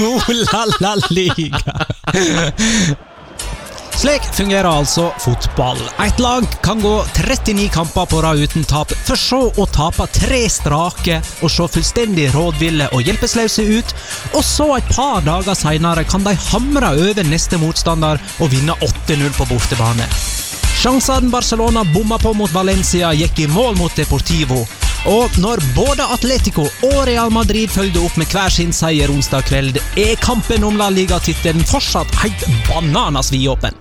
Oh la la liga! Slik fungerer altså fotball. Et lag kan gå 39 kamper på rad uten tap, for så å tape tre strake og se fullstendig rådville og hjelpeløse ut, og så et par dager seinere kan de hamre over neste motstander og vinne 8-0 på bortebane. Sjansene Barcelona bomma på mot Valencia, gikk i mål mot Deportivo. Og når både Atletico og Real Madrid følger opp med hver sin seier onsdag kveld, er kampen om La Liga-tittelen fortsatt helt bananas vidåpen.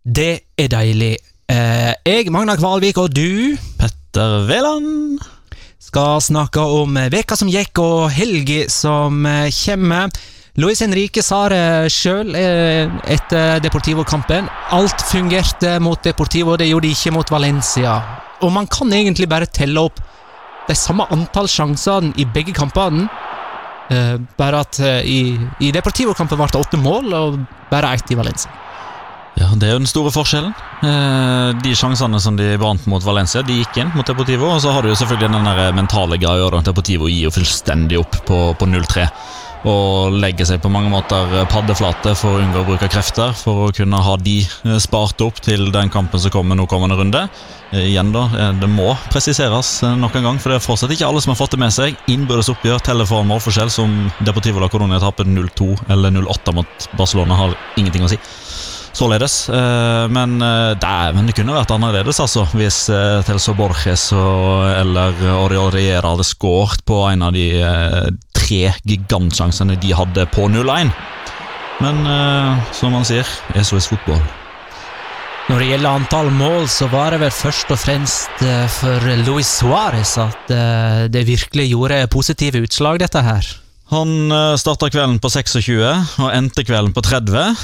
Det er deilig. Eh, jeg, Magna Kvalvik, og du Petter Veland. skal snakke om veka som gikk og helga som eh, kommer. Luis Henrique sa det sjøl eh, etter Deportivo-kampen. Alt fungerte mot Deportivo, det gjorde de ikke mot Valencia. Og man kan egentlig bare telle opp de samme antall sjansene i begge kampene. Eh, bare at eh, i, i Deportivo-kampen ble det åtte mål, og bare ett i Valencia. Ja, Det er jo den store forskjellen. De sjansene som de vant mot Valencia, de gikk inn mot Deportivo. Og så har du jo selvfølgelig den der mentale greia. Deportivo gir jo fullstendig opp på, på 0-3. Og legger seg på mange måter paddeflate for å unngå å bruke krefter. For å kunne ha de eh, spart opp til den kampen som kommer nå kommende runde. Eh, igjen da, eh, Det må presiseres nok en gang, for det er fortsatt ikke alle som har fått det med seg. Innbyrdes oppgjør teller for målforskjell, som Deportivo la Colonia taper 0-2 eller 0-8 mot Barcelona, har ingenting å si. Således. Men dæven, det kunne vært annerledes, altså. Hvis Telso Borges eller Oriol Riera hadde skåret på en av de tre gigantsjansene de hadde på 0-1. Men eh, som man sier, SOS fotball. Når det gjelder antall mål, så var det vel først og fremst eh, for Luis Suárez at eh, det virkelig gjorde positive utslag, dette her. Han uh, starta kvelden på 26 og endte kvelden på 30.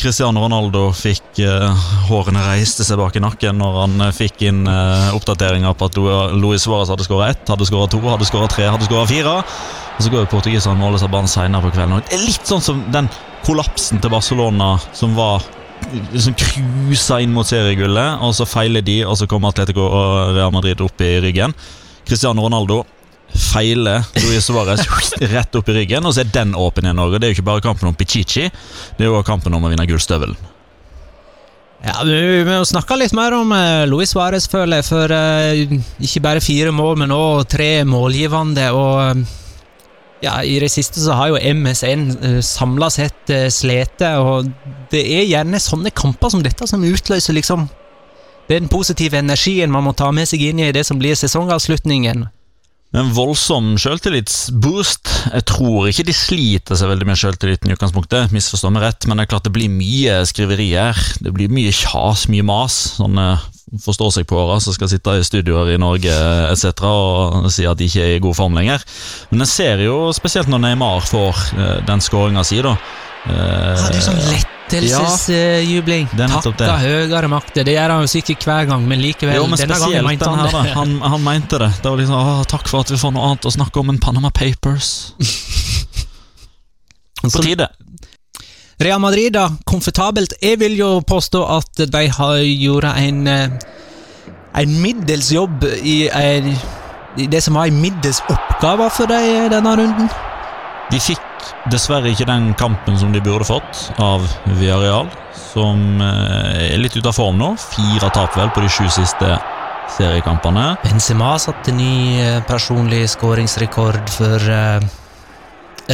Cristiano Ronaldo fikk eh, Hårene reiste seg bak i nakken når han uh, fikk inn eh, oppdateringer på at Luis Suárez hadde skåra ett, hadde skåra to, hadde skåra tre, hadde skåra fire. Og så går jo portugiserne seg banen seinere på kvelden. Og det er litt sånn som den kollapsen til Barcelona som var liksom cruisa inn mot seriegullet, og så feiler de, og så kommer Atletico og Real Madrid opp i ryggen. Cristiano Ronaldo feiler Luis Suárez rett opp i ryggen, og så er den åpen igjen. Norge. Det er jo ikke bare kampen om Pichichi, det er jo kampen om å vinne gullstøvelen. Ja, Vi må snakke litt mer om eh, Luis Suárez, føler jeg. For eh, ikke bare fire mål, men òg tre målgivende. Og eh, ja, i det siste så har jo MSN uh, samla sett uh, slete, og det er gjerne sånne kamper som dette som utløser liksom den positive energien man må ta med seg inn i det som blir sesongavslutningen. En voldsom selvtillitsboost. Jeg tror ikke de sliter seg veldig med selvtilliten i utgangspunktet, misforstå meg rett, men det er klart det blir mye skriverier. Det blir mye kjas, mye mas. Sånne forstår seg på åra som skal sitte i studioer i Norge etc. og si at de ikke er i god form lenger. Men jeg ser jo spesielt når Neymar får eh, den skåringa si, da. Eh, Ja, det er sånn lettelsesjubling. Det Ja. Takka høyere makter. Det gjør han jo sikkert hver gang, men likevel. Jo, men denne gangen mente han her, det. Han, han mente det. Det var liksom å, Takk for at vi får noe annet å snakke om enn Panama Papers. På tide. Real Madrid, da, komfortabelt. Jeg vil jo påstå at de har gjort en eh, En middels jobb i, en, i det som var en middels oppgave for dem denne runden. De fikk dessverre ikke den kampen som de burde fått av Villarreal, som eh, er litt ute av form nå. Fire tap vel på de sju siste seriekampene. Benzema satte ny eh, personlig skåringsrekord for eh,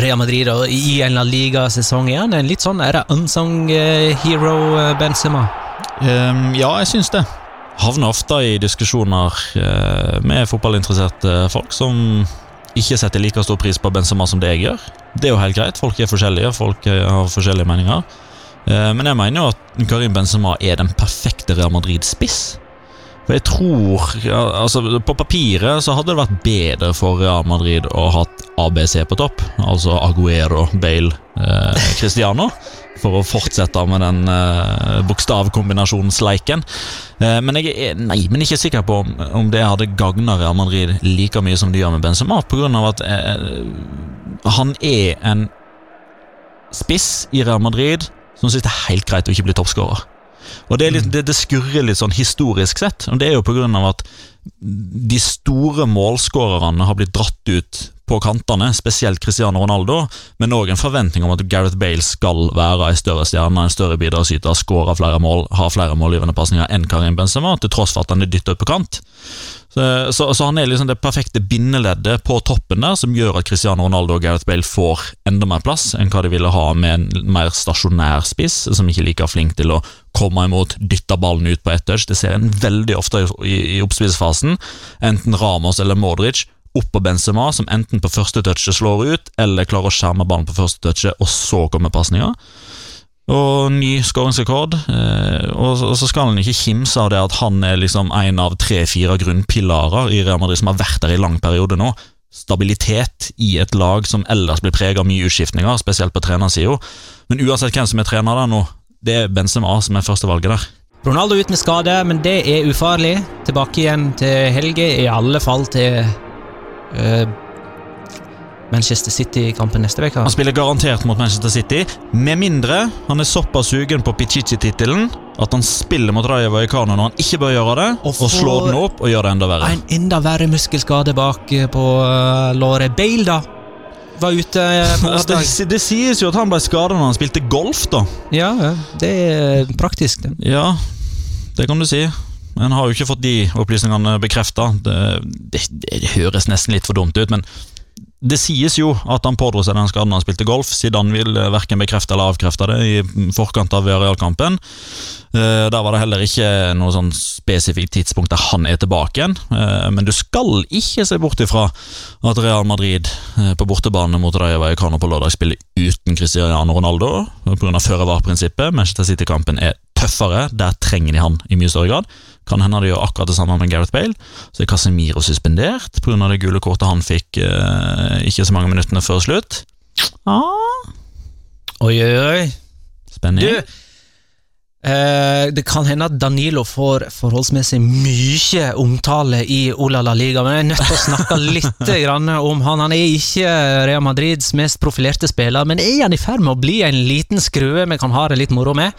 Real Madrid i en ligasesong igjen. En litt sånn er det unsung hero Benzema. Um, ja, jeg syns det. Havner ofte i diskusjoner med fotballinteresserte folk som ikke setter like stor pris på Benzema som det jeg gjør. Det er jo helt greit, folk er forskjellige, folk eh, har forskjellige meninger. Eh, men jeg mener jo at Karim Benzema er den perfekte Real Madrid-spiss. For jeg tror altså På papiret så hadde det vært bedre for Real Madrid å ha ABC på topp. Altså Aguero, Bale, eh, Cristiano. For å fortsette med den eh, bokstavkombinasjonsleiken. Eh, men jeg er nei, men ikke sikker på om, om det hadde gagna Real Madrid like mye som det gjør med Benzema, av at eh, han er en spiss i Real Madrid som syns det er helt greit å ikke bli toppskårer. Og det, litt, det, det skurrer litt sånn historisk sett, og det er jo av at de store målskårerne har blitt dratt ut på kantene, spesielt Cristiano Ronaldo, men òg en forventning om at Gareth Bale skal være en større stjerne, en større bidragsyter, skåre flere mål, ha flere målgivende pasninger enn Karim Benzema, til tross for at han er dyttet på kant. Så, så, så, han er liksom det perfekte bindeleddet på toppen der, som gjør at Cristiano Ronaldo og Gareth Bale får enda mer plass enn hva de ville ha med en mer stasjonær spiss, som ikke er like flink til å komme imot, dytte ballen ut på ett touch. Det ser en veldig ofte i, i, i oppspillsfasen, enten Ramos eller Modric opp på Benzema, som enten på første touchet slår ut, eller klarer å skjerme ballen på første touchet, og så kommer pasninga. Og ny skåringsrekord. Eh, og, så skal han ikke kimse av det at han er liksom en av tre-fire grunnpilarer i Real Madrid som har vært der i lang periode nå. Stabilitet i et lag som ellers blir preget av mye utskiftninger, spesielt på trenersida. Men uansett hvem som er trener der nå, det er Benzema som er førstevalget der. Ronaldo ut med skade, men det er ufarlig. Tilbake igjen til Helge, i alle fall til uh, Manchester City-kampen neste uke. Han spiller garantert mot Manchester City, med mindre han er såpass sugen på Pichichi-tittelen at han spiller mot Raja Vallecano når han ikke bør gjøre det, og, og slår den opp og gjør det enda verre. En enda verre muskelskade bak eh, på uh, låret. Bale, da? Var ute uh, på det, det, sies jo at han ble skadet når han spilte golf, da. Ja, det er praktisk, det. Ja, det kan du si. Men har jo ikke fått de opplysningene bekrefta. Det, det, det, høres nesten litt for dumt ut, men det sies jo at han pådro seg den skaden han spilte golf. Zidane vil eh, verken bekrefte eller avkrefte det i forkant av realkampen. Eh, der var det heller ikke noe sånn spesifikt tidspunkt der han er tilbake igjen. Eh, men du skal ikke se bort ifra at Real Madrid på bortebane mot Rayo Vallecano på lørdag spiller uten Cristiano Ronaldo pga. føre-var-prinsippet. Manchester City-kampen er tøffere, der trenger de han i mye større grad. Kan hende de gjør akkurat det samme med Gareth Bale. Så er Casemiro suspendert pga. det gule kortet han fikk eh, ikke så mange minuttene før slutt. Ah. Oi, oi, oi. Spenning. Du, eh, det kan hende at Danilo får forholdsmessig mye omtale i Olala Liga, men jeg er nødt til å snakke litt om han. Han er ikke Real Madrids mest profilerte spiller, men er han i ferd med å bli en liten skrue vi kan ha det litt moro med?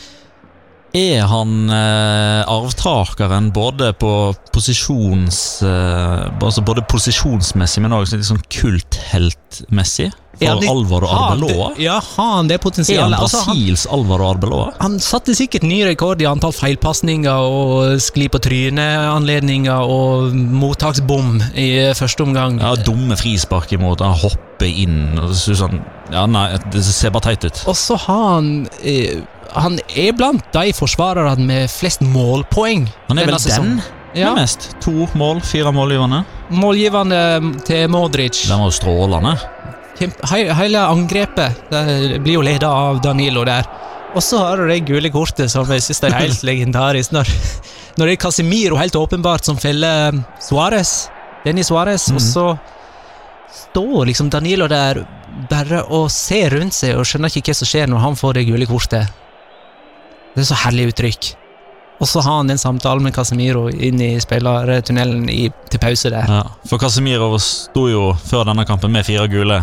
Er han eh, arvtakeren både på posisjons... Eh, altså både posisjonsmessig, men også litt sånn kultheltmessig? For ja, de, Alvaro Arbeloa? Ja, har han det potensialet? Er han altså, Brasils altså, Alvaro Arbeloa? Han satte sikkert ny rekord i antall feilpasninger og skli på trynet-anledninger og mottaksbom i første omgang. Ja, dumme frispark imot, han hopper inn og sånn Ja, nei, det ser bare teit ut. Og så har han eh, han er blant de forsvarerne med flest målpoeng. Han er vel den ja. med mest? To mål, fire målgivende? Målgivende til Modric. Den var jo strålende. Hele angrepet det blir jo leda av Danilo der. Og så har du det gule kortet som jeg synes er helt legendarisk. Når, når det er Casemiro helt åpenbart som feller Suárez, Denny Suárez, mm. og så står liksom Danilo der bare og ser rundt seg og skjønner ikke hva som skjer når han får det gule kortet. Det er så herlig uttrykk. Og så har han den samtalen med Casemiro inn i spillertunnelen i, til pause der. Ja, for Casemiro sto jo før denne kampen med fire gule,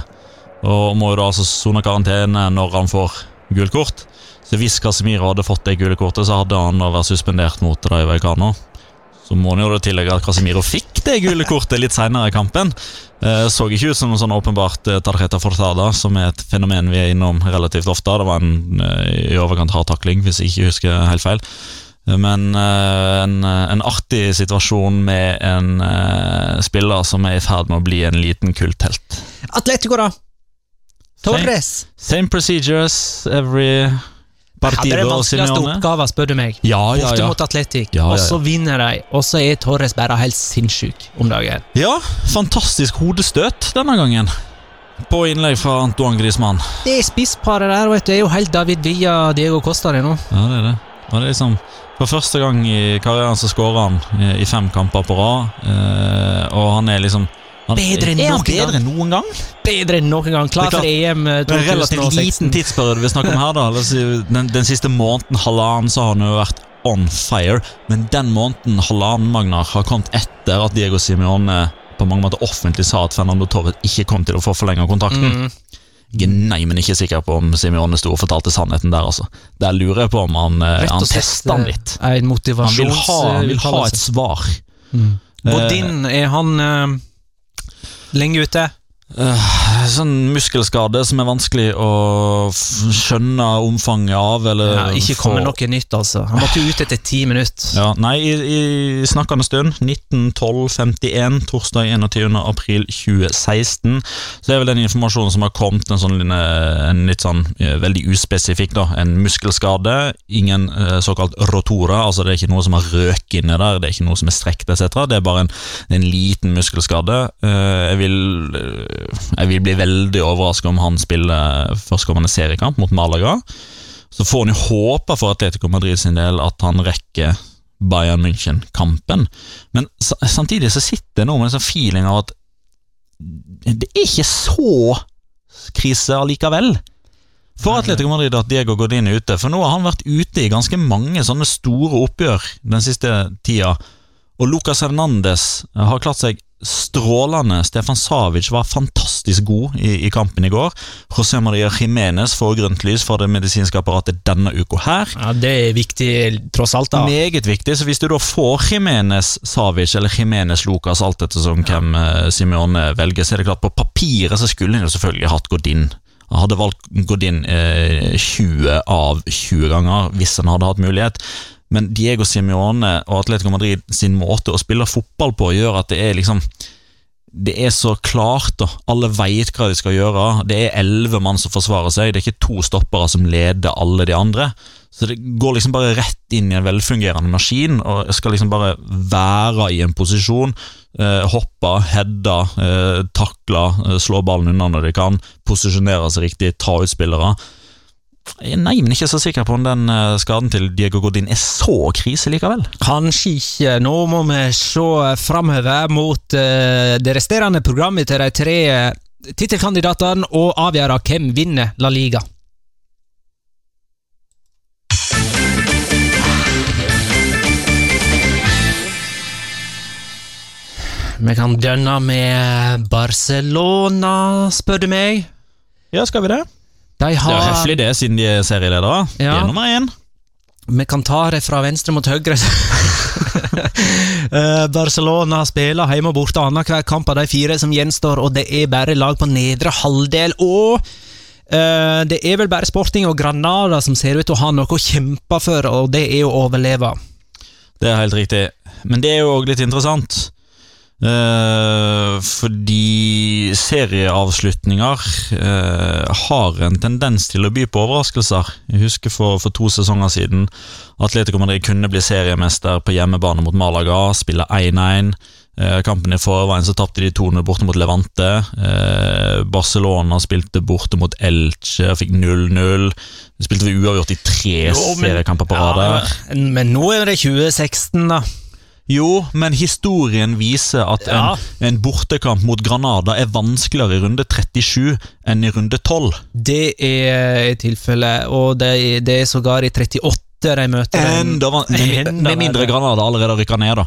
og må jo da altså sone karantene når han får gult kort. Så hvis Casemiro hadde fått det gule kortet, så hadde han da vært suspendert mot Rayo Vallecano. Så må han jo tillegge at Casemiro fikk det gule kortet litt seinere i kampen. Eh, så ikke ut som noe sånn åpenbart eh, tarjeta fortada, som er et fenomen vi er innom relativt ofte. Det var en eh, i overkant hard takling, hvis jeg ikke husker helt feil. Men en, en, artig situasjon med en spiller som er i ferd med å bli en liten kulthelt. Atletico, da? Torres? Same, same procedures every Partido, Hadde det vanskeligste oppgaven, spør du meg. Ja, ja, Borte mot Atletic, ja, og så vinner de. Og så er Torres bare helt sinnssyk om dagen. Ja, fantastisk hodestøt denne gangen. På innlegg fra Antoine Griezmann. Det er spissparet der, vet du. Det er jo helt David Villa Diego Costa det nå. Ja, det er det. Og det er liksom For første gang i karrieren så skårer han i fem kamper på rad, eh, og han er liksom han, bedre enn noen, bedre enn noen gang? Bedre enn noen gang. Klar for EM 2016. Det er en relativt liten tidsperiode vi snakker om her. da den, den siste måneden, halvannen, så har han jo vært on fire. Men den måneden, halvannen, Magnar, har kommet etter at Diego Simione på mange måter offentlig sa at Fernando Torres ikke kom til å få forlenga kontrakten. Mm. Nei, men ikke sikker på om Simione sto og fortalte sannheten der. altså. Der lurer jeg på om han, eh, han tester han litt. En han vil ha, han vil ha et svar. Mm. Bodin, er han lenge ute. Uh, sånn muskelskade som er vanskelig å skjønne omfanget av, eller ja, Ikke kommer noe nytt, altså. Han måtte ut etter ti minutter. Ja, nei, i, i snakkende stund, 1912-51, torsdag 21. april 2016, så er vel den informasjonen som har kommet, en, sånn, en litt sånn veldig uspesifikk, da. En muskelskade, ingen såkalt rotora, altså det er ikke noe som har røk inni der, det er ikke noe som er strekt etc. Det er bare en, en liten muskelskade. jeg vil jeg vil bli veldig overrasket om han spiller førstkommende seriekamp mot Malaga. Så får han jo håpe for Atletico Madrid sin del at han rekker Bayern München-kampen. Men samtidig så sitter jeg nå med en sånn feeling av at det er ikke så krise allikevel. For Atletico Madrid at Diego Godin er ute, for nå har han vært ute i ganske mange sånne store oppgjør den siste tida. Og Lucas Hernandez har klart seg strålende. Stefan Savic var fantastisk god i, i kampen i går. José Maria Jiménez får grønt lys for det medisinske apparatet denne uka her. Ja, Det er viktig, tross alt. da. Meget viktig. så Hvis du da får Jiménez Savic eller Jiménez Lucas, alt ettersom ja. hvem uh, Simeone velger, så er det klart på papiret så skulle han jo selvfølgelig hatt Godin. Han hadde valgt Godin eh, 20 av 20 ganger hvis han hadde hatt mulighet. Men Diego Simione og Atletico Madrid sin måte å spille fotball på gjør at det er liksom det er så klart, da. Alle veit hva de skal gjøre. Det er elleve mann som forsvarer seg. Det er ikke to stoppere som leder alle de andre. Så det går liksom bare rett inn i en velfungerende maskin, og skal liksom bare være i en posisjon. Eh, hoppe, heade, eh, takle, eh, slå ballen unna når de kan. Posisjonere seg riktig, ta ut spillere. Jeg men ikke så sikker på om den eh, skaden til Diego Godin er så krise likevel. Kanskje ikke. Nå må vi se framover mot uh, det resterende programmet til de tre uh, tittelkandidatene og avgjøre hvem vinner La Liga. Vi kan dønne med Barcelona, spør du meg. Ja, skal vi det? De har, det er høflig, det, siden de er serieledere. Ja. De er nummer én. Vi kan ta det fra venstre mot høyre. Eh, Barcelona spiller hjemme og borte annenhver kamp av de fire som gjenstår, og det er bare lag på nedre halvdel. Og uh, det er vel bare Sporting og Granada som ser ut til å ha noe å kjempe for, og det er å overleve. Det er helt riktig, men det er jo òg litt interessant. Uh, fordi serieavslutninger uh, har en tendens til å by på overraskelser. Jeg husker for, for, to sesonger siden Atletico Madrid kunne bli seriemester på hjemmebane mot Malaga, spille 1-1. Uh, eh, kampen i forveien så tapte de 2-0 borte mot Levante. Barcelona spilte borte mot Elche og fikk 0-0. Spilte vi uavgjort i tre jo, men, seriekamper på rad. Ja, men, men nå er det 2016, da. Jo, men historien viser at ja. en, en, bortekamp mot Granada er vanskeligere i runde 37 enn i runde 12. Det er tilfellet, og det, det er sågar i 38 de møter Enda, med, med mindre Granada allerede rykker ned, da.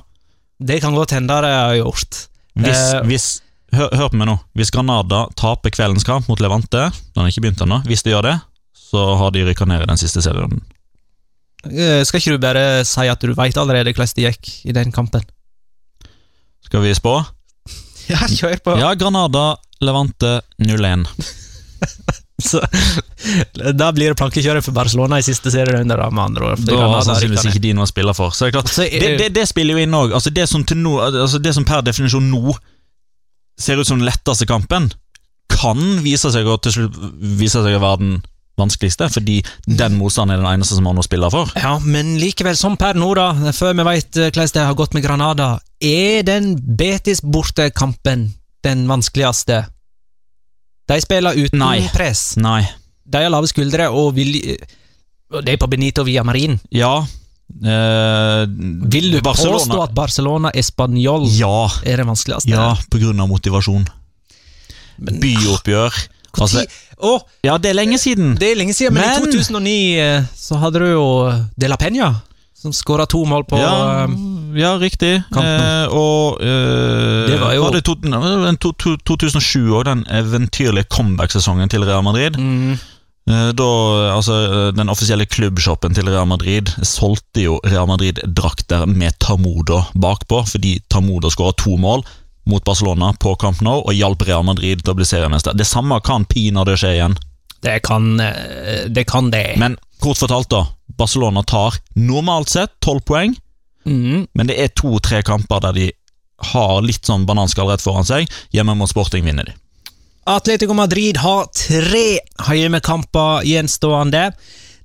Det kan godt hende de har gjort. Hvis, eh, hvis hør, hør, på meg nå. Hvis Granada taper kveldens kamp mot Levante, den har ikke begynt ennå, hvis de gjør det, så har de rykka ned i den siste serien. Eh, skal ikke du bare si at du veit allerede hvordan det gikk i den kampen? Skal vi spå? Ja, kjør på. Ja, Granada Levante 0-1. Så, da blir det plankekjøring for Barcelona i siste serierunde. Da, med andre ord. Da har sannsynligvis ikke de noe å spille for. Så klart, det, det, det, spiller jo inn òg. Altså, det, altså, det som per definisjon nå ser ut som den letteste kampen, kan vise seg å til slutt vise seg å være den vanskeligste, fordi den motstanden er den eneste som har noe å spille for. Ja, men likevel, som per nå, da, før vi veit eh, hvordan det har gått med Granada, er den Betis-bortekampen den vanskeligste? De spiller uten Nei. press. Nei. De har lave skuldre og vil De er på Benito via Marin. Ja. Eh, vil du Barcelona. påstå at Barcelona Español ja. er det vanskeligste? Ja, på grunn av motivasjon. Byoppgjør. Altså, oh, ja, det er lenge siden. Det er lenge siden, men, men i 2009 eh, så hadde du jo De La Penya, som skåra to mål på Ja, eh, ja riktig. Eh, og eh, Det var jo var det to, to, to, 2007 òg, den eventyrlige comeback-sesongen til Real Madrid. Mm. Eh, da, altså, Den offisielle klubbshoppen til Real Madrid solgte jo Real Madrid-drakter med Tamodo bakpå, fordi Tamodo skåra to mål mot Barcelona på Camp Nou og hjalp Real Madrid til å bli seriemester. Det samme kan pinadø skje igjen. Det kan eh, det. Kan det. Men kort fortalt, da. Barcelona tar normalt sett tolv poeng, Mm. men det er to-tre kamper der de har litt sånn bananskall rett foran seg. Hjemme mot Sporting vinner de. Atletico Madrid har tre hjemmekamper gjenstående.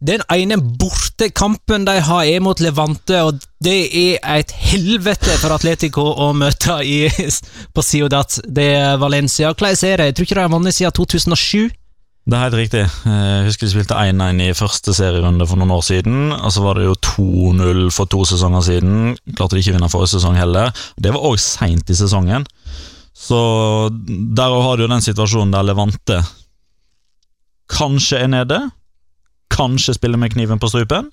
Den ene bortekampen de har, er mot Levante, og det er et helvete for Atletico å møte i, på Ciudad de Valencia. Hvordan er det? Jeg tror ikke de har vunnet siden 2007. Det er helt riktig. Eh, Jeg husker de spilte 1-1 i første serierunde for noen år siden. Og så var det jo 2-0 for to sesonger siden. Klarte de ikke å vinne forrige sesong heller. Det var òg seint i sesongen. Så der har du jo den situasjonen der Levante kanskje er nede. Kanskje spiller med kniven på strupen.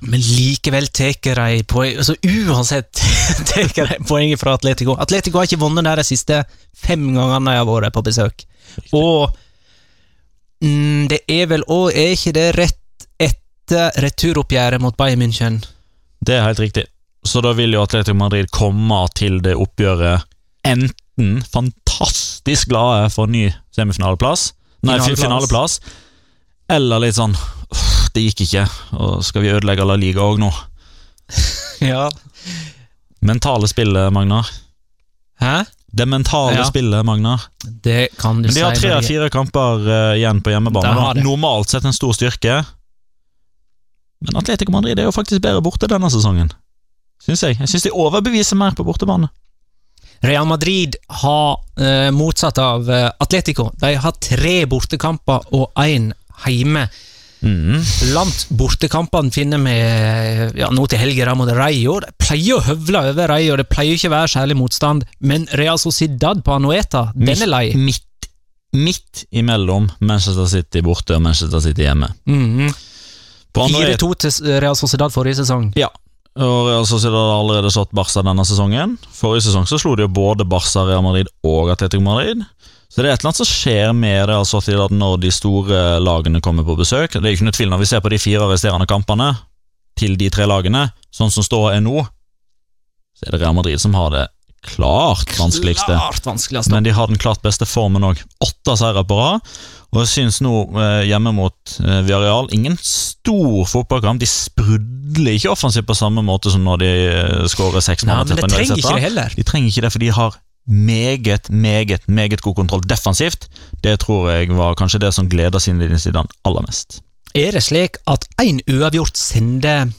Men likevel tar de poeng altså Uansett tar de poeng fra Atletico. Atletico har ikke vunnet der de siste fem gangene jeg har vært på besøk. Og mm, det er vel òg Er ikke det rett etter returoppgjøret mot Bayern München? Det er helt riktig. Så da vil jo Atletico Madrid komme til det oppgjøret enten fantastisk glade for ny semifinaleplass, nei, Finaleplass. finaleplass, eller litt sånn Det gikk ikke, og skal vi ødelegge La Liga òg nå? Ja. Mentale spillet, Magnar. Hæ? Det mentale Ja. spillet, Magnar. Det kan du Men de har tre av fire kamper uh, igjen på hjemmebane. De har det. Normalt sett en stor styrke. Men Atletico Madrid er jo faktisk bedre borte denne sesongen. Syns jeg. Jeg syns de overbeviser mer på bortebane. Real Madrid har eh, motsatt av eh, Atletico. De har tre bortekamper og én hjemme. Mm. Blant bortekampene finner vi ja, nå til helga mot Rayo. De pleier å høvle over Rayo, det pleier ikke å være særlig motstand. Men Real Sociedad på Anueta, den er lei. Midt, midt imellom Manchester City borte og Manchester City hjemme. Mm. 4-2 til Real Sociedad forrige sesong. Ja. Og Real Sociedad har allerede slått Barca denne sesongen. Forrige sesong så slo de jo både Barca, Real Madrid og Atletico Madrid. Så det er et eller annet som skjer med Real Sociedad når de store lagene kommer på besøk. Det er ikke noe tvil når vi ser på de fire resterende kampene til de tre lagene, sånn som står er nå, så er det Real Madrid som har det klart vanskeligste. Klart vanskeligste. Men de har den klart beste formen òg. Åtte seire på rad. Og jeg syns nå, eh, hjemme mot Viareal, Villarreal, ingen stor fotballkamp. De sprudler ikke offensivt på samme måte som når de eh, skårer seks mål. det trenger ikke det heller. De trenger ikke det, for de har meget, meget meget god kontroll defensivt. Det tror jeg var kanskje det som gleder Zinedine Zidane aller mest. Er det slik at én uavgjort sender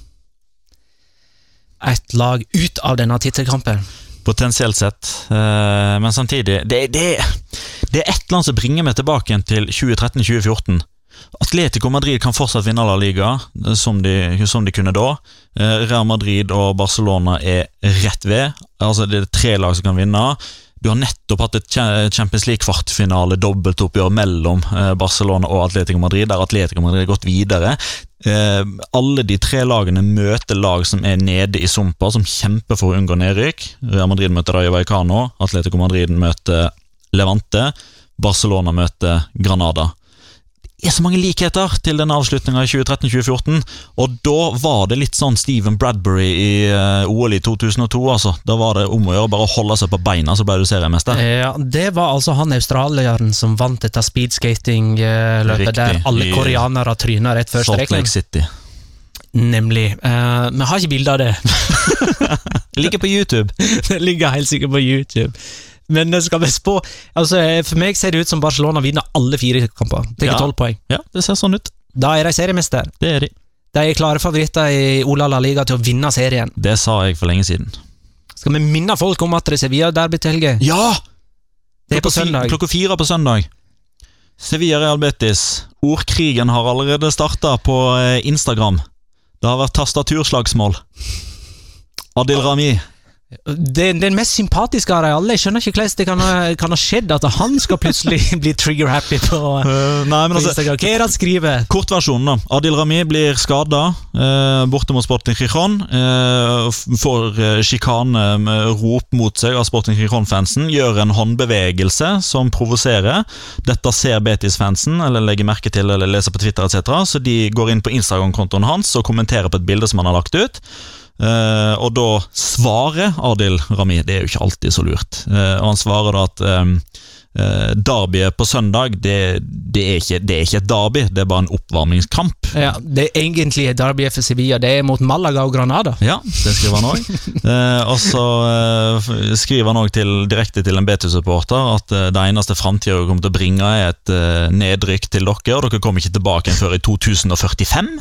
et lag ut av denne tittelkampen? Potensielt sett, eh, men samtidig det, det, det er et eller annet som bringer meg tilbake til 2013-2014. Atletico Madrid kan fortsatt vinne La Liga, eh, som de, som de kunne da. Eh, Real Madrid og Barcelona er rett ved. Altså Det er tre lag som kan vinne. Du har nettopp hatt et Cha- Champions League-kvartfinale, dobbeltoppgjør mellom eh, Barcelona og Atletico Madrid, der Atletico Madrid har gått videre. Alle de tre lagene møter lag som er nede i sumpa, som kjemper for å unngå nedrykk. Real Madrid møter Rayo Vallecano, Atletico Madrid møter Levante, Barcelona møter Granada. Er så mange likheter til den avslutninga i 2013-2014, og da var det litt sånn Steven Bradbury i eh, OL i 2002, altså. Da var det om å gjøre bare å holde seg på beina, så ble du seriemester. Ja, Det var altså han australieren som vant dette speedskating-løpet, der alle koreanere tryna rett før Salt. Lake City. Nemlig. Eh, Vi har ikke bilde av det. Ligger på YouTube. det ligger helt sikkert på YouTube. Men skal vi spå altså, For meg ser det ut som Barcelona vinner alle fire kamper. Tar Ja. poeng. Ja, det ser sånn ut. Da er de seriemester. Det er de. De er klare favoritter i Ola La Liga til å vinne serien. Det sa jeg for lenge siden. Skal vi minne folk om at det er Sevilla-derby til helga? Ja! Det er på søndag. Klokka fire på søndag. Sevilla Real Betis. Ordkrigen har allerede starta på eh, Instagram. Det har vært tastaturslagsmål. Adil Rami. Den, den mest sympatiske av de alle. Jeg skjønner ikke hvordan det kan ha, kan ha skjedd at han skal plutselig bli trigger-happy på, uh, nei, men på altså Instagram. Hva er det han skriver? Kortversjonen, da. Adil Rami blir skada uh, borte mot Sporting Chichon. Uh, får eh, sjikane med rop mot seg av Sporting Chichon-fansen. Gjør en håndbevegelse som provoserer. Dette ser Betis-fansen, eller legger merke til eller leser på Twitter etc., så de går inn på Instagram-kontoen hans og kommenterer på et bilde som han har lagt ut. Eh, og da svarer Adil Rami, det er jo ikke alltid så lurt, Eh, og han svarer da at eh, eh, derbyet på søndag, det, det, er ikke, det er ikke et derby, det er bare en oppvarmingskamp. Ja, det er egentlig et derby for Sevilla. Det er mot Malaga og Granada. Ja, det skriver han òg. Eh, og så skriver han òg direkte til en Betus-supporter at det eneste framtida kommer til å bringe, er et nedrykk til dere, og dere kommer ikke tilbake igjen før i 2045.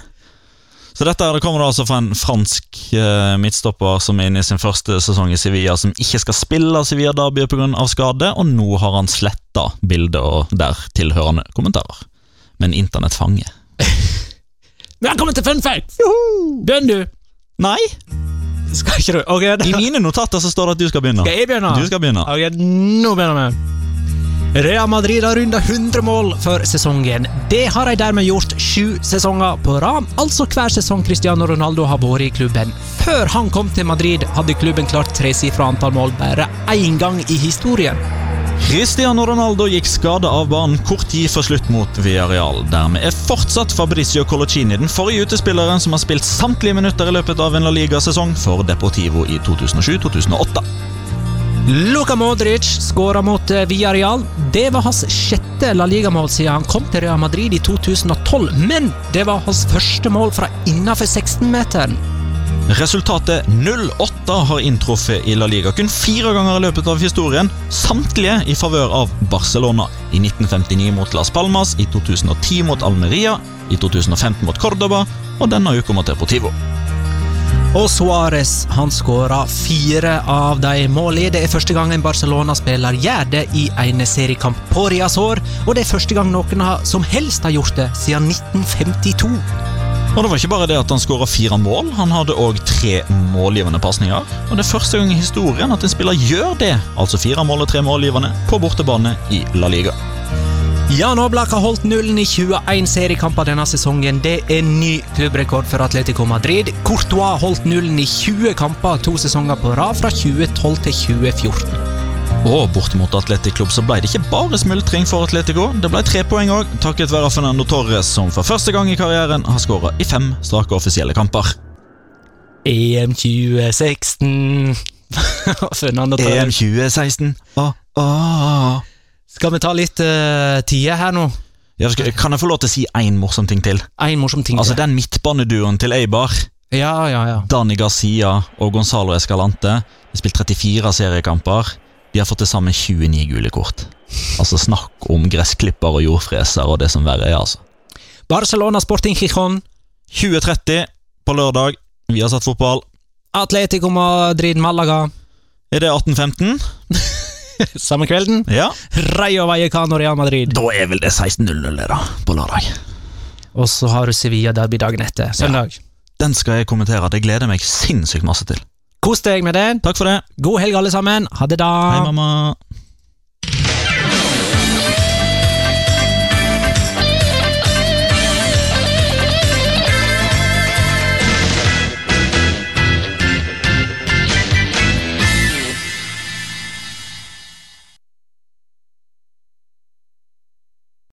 Så dette det kommer altså fra en fransk eh, midtstopper som er inne i sin første sesong i Sevilla, som ikke skal spille Sevilla Derby pga. skade, og nå har han sletta bildet og der tilhørende kommentarer. Men internett fanger. Velkommen til Fun Fact! Begynn, du. Nei, Skal ikke du? Okay, i mine notater så står det at du skal begynne. Skal jeg begynne? Du skal begynne. Ok, nå begynner vi. Real Madrid har runda 100 mål for sesongen. Det har de dermed gjort sju sesonger på rad, altså hver sesong Cristiano Ronaldo har vært i klubben. Før han kom til Madrid, hadde klubben klart tresifra antall mål bare én gang i historien. Cristiano Ronaldo gikk skade av banen kort tid før slutt mot Villarreal. Dermed er fortsatt Fabricio Colocini den forrige utespilleren som har spilt samtlige minutter i løpet av en La Liga-sesong for Deportivo i 2007-2008. Luka Modric skåra mot eh, Villarreal. Det var hans sjette La Liga-mål siden han kom til Real Madrid i 2012, men det var hans første mål fra innafor 16-meteren. Resultatet 0-8 har inntruffet i La Liga kun fire ganger i løpet av historien, samtlige i favør av Barcelona. I 1959 mot Las Palmas, i 2010 mot Almeria, i 2015 mot Cordoba og denne uka mot Deportivo. Og Suárez skåra fire av de målene. Det er første gang en Barcelona-spiller gjør det i en seriekamp på Riazor, og det er første gang noen som helst har gjort det siden 1952. Og det var ikke bare det at han skåra fire mål, han hadde òg tre målgivende pasninger. Og det er første gang i historien at en spiller gjør det, altså fire mål og tre målgivende, på bortebane i La Liga. Jan Oblak har holdt nullen i 21 seriekamper denne sesongen. Det er ny klubbrekord for Atletico Madrid. Courtois holdt nullen i 20 kamper to sesonger på rad, fra 2012 til 2014. Og bortimot Atletic Klubb så ble det ikke bare smultring for Atletico. Det ble tre poeng òg, takket være Fernando Torres, som for første gang i karrieren har skåra i fem strake offisielle kamper. EM 2016 Fernando EM Torres. 2016. Åh, åh. Skal vi ta litt uh, tider her nå? Ja, skal- kan jeg få lov til å si én morsom ting til? En morsom ting. Altså til. Den midtbaneduoen til Eibar, Ja, ja, ja. Dani Garcia og Gonzalo Escalante, de har spilt 34 seriekamper. De har fått til sammen 29 gule kort. Altså Snakk om gressklipper og jordfreser og det som verre er, altså. Barcelona Sporting Gijon. 2030 på lørdag. Vi har satt fotball. Atletico Madrid Malaga. Er det 1815? Samme kvelden. Ja. Rayo Vallecano Real Madrid. Da er vel det 16.00 det, da, på lørdag. Og så har du Sevilla Derby dagen etter. Søndag. Den skal jeg kommentere. Det gleder jeg meg sinnssykt masse til. Kos deg med det. Takk for det. God helg, alle sammen. Ha det, da. Hei, mamma.